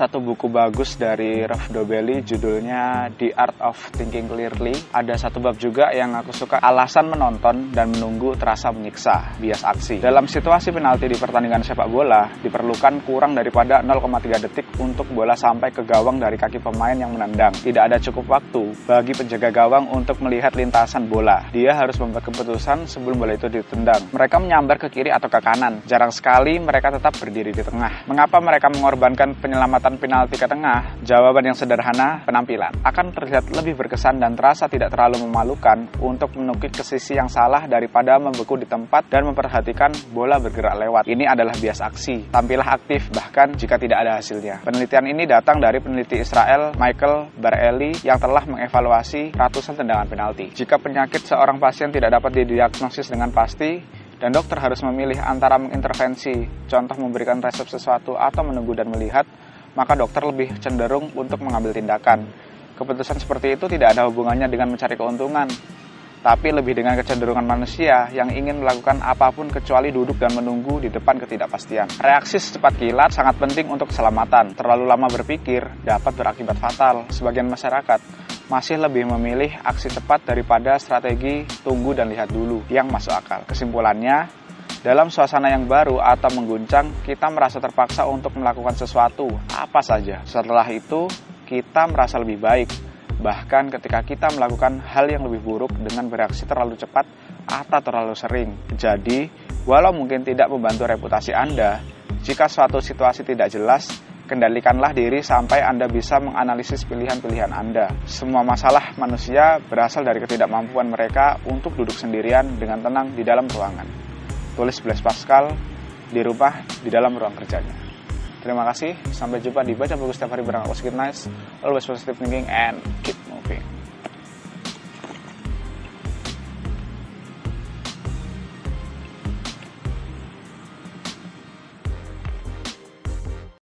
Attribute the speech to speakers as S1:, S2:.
S1: satu buku bagus dari Ralph Dobelli judulnya The Art of Thinking Clearly. Ada satu bab juga yang aku suka alasan menonton dan menunggu terasa menyiksa, bias aksi. Dalam situasi penalti di pertandingan sepak bola diperlukan kurang daripada 0,3 detik untuk bola sampai ke gawang dari kaki pemain yang menendang. Tidak ada cukup waktu bagi penjaga gawang untuk melihat lintasan bola. Dia harus membuat keputusan sebelum bola itu ditendang. Mereka menyambar ke kiri atau ke kanan. Jarang sekali mereka tetap berdiri di tengah. Mengapa mereka mengorbankan penyelamatan penalti ke tengah, jawaban yang sederhana, penampilan. Akan terlihat lebih berkesan dan terasa tidak terlalu memalukan untuk menukik ke sisi yang salah daripada membeku di tempat dan memperhatikan bola bergerak lewat. Ini adalah bias aksi. Tampillah aktif bahkan jika tidak ada hasilnya. Penelitian ini datang dari peneliti Israel Michael Barelli yang telah mengevaluasi ratusan tendangan penalti. Jika penyakit seorang pasien tidak dapat didiagnosis dengan pasti, dan dokter harus memilih antara mengintervensi, contoh memberikan resep sesuatu atau menunggu dan melihat, maka dokter lebih cenderung untuk mengambil tindakan. Keputusan seperti itu tidak ada hubungannya dengan mencari keuntungan, tapi lebih dengan kecenderungan manusia yang ingin melakukan apa pun kecuali duduk dan menunggu di depan ketidakpastian. Reaksi secepat kilat sangat penting untuk keselamatan. Terlalu lama berpikir dapat berakibat fatal. Sebagian masyarakat masih lebih memilih aksi cepat daripada strategi tunggu dan lihat dulu yang masuk akal. Kesimpulannya, dalam suasana yang baru atau mengguncang, kita merasa terpaksa untuk melakukan sesuatu, apa saja. Setelah itu, kita merasa lebih baik. Bahkan ketika kita melakukan hal yang lebih buruk dengan bereaksi terlalu cepat atau terlalu sering. Jadi, walau mungkin tidak membantu reputasi Anda, jika suatu situasi tidak jelas, kendalikanlah diri sampai Anda bisa menganalisis pilihan-pilihan Anda. Semua masalah manusia berasal dari ketidakmampuan mereka untuk duduk sendirian dengan tenang di dalam ruangan tulis Blaise Pascal di rumah di dalam ruang kerjanya. Terima kasih, sampai jumpa di Baca Buku setiap hari bareng aku Nice. Always positive thinking and keep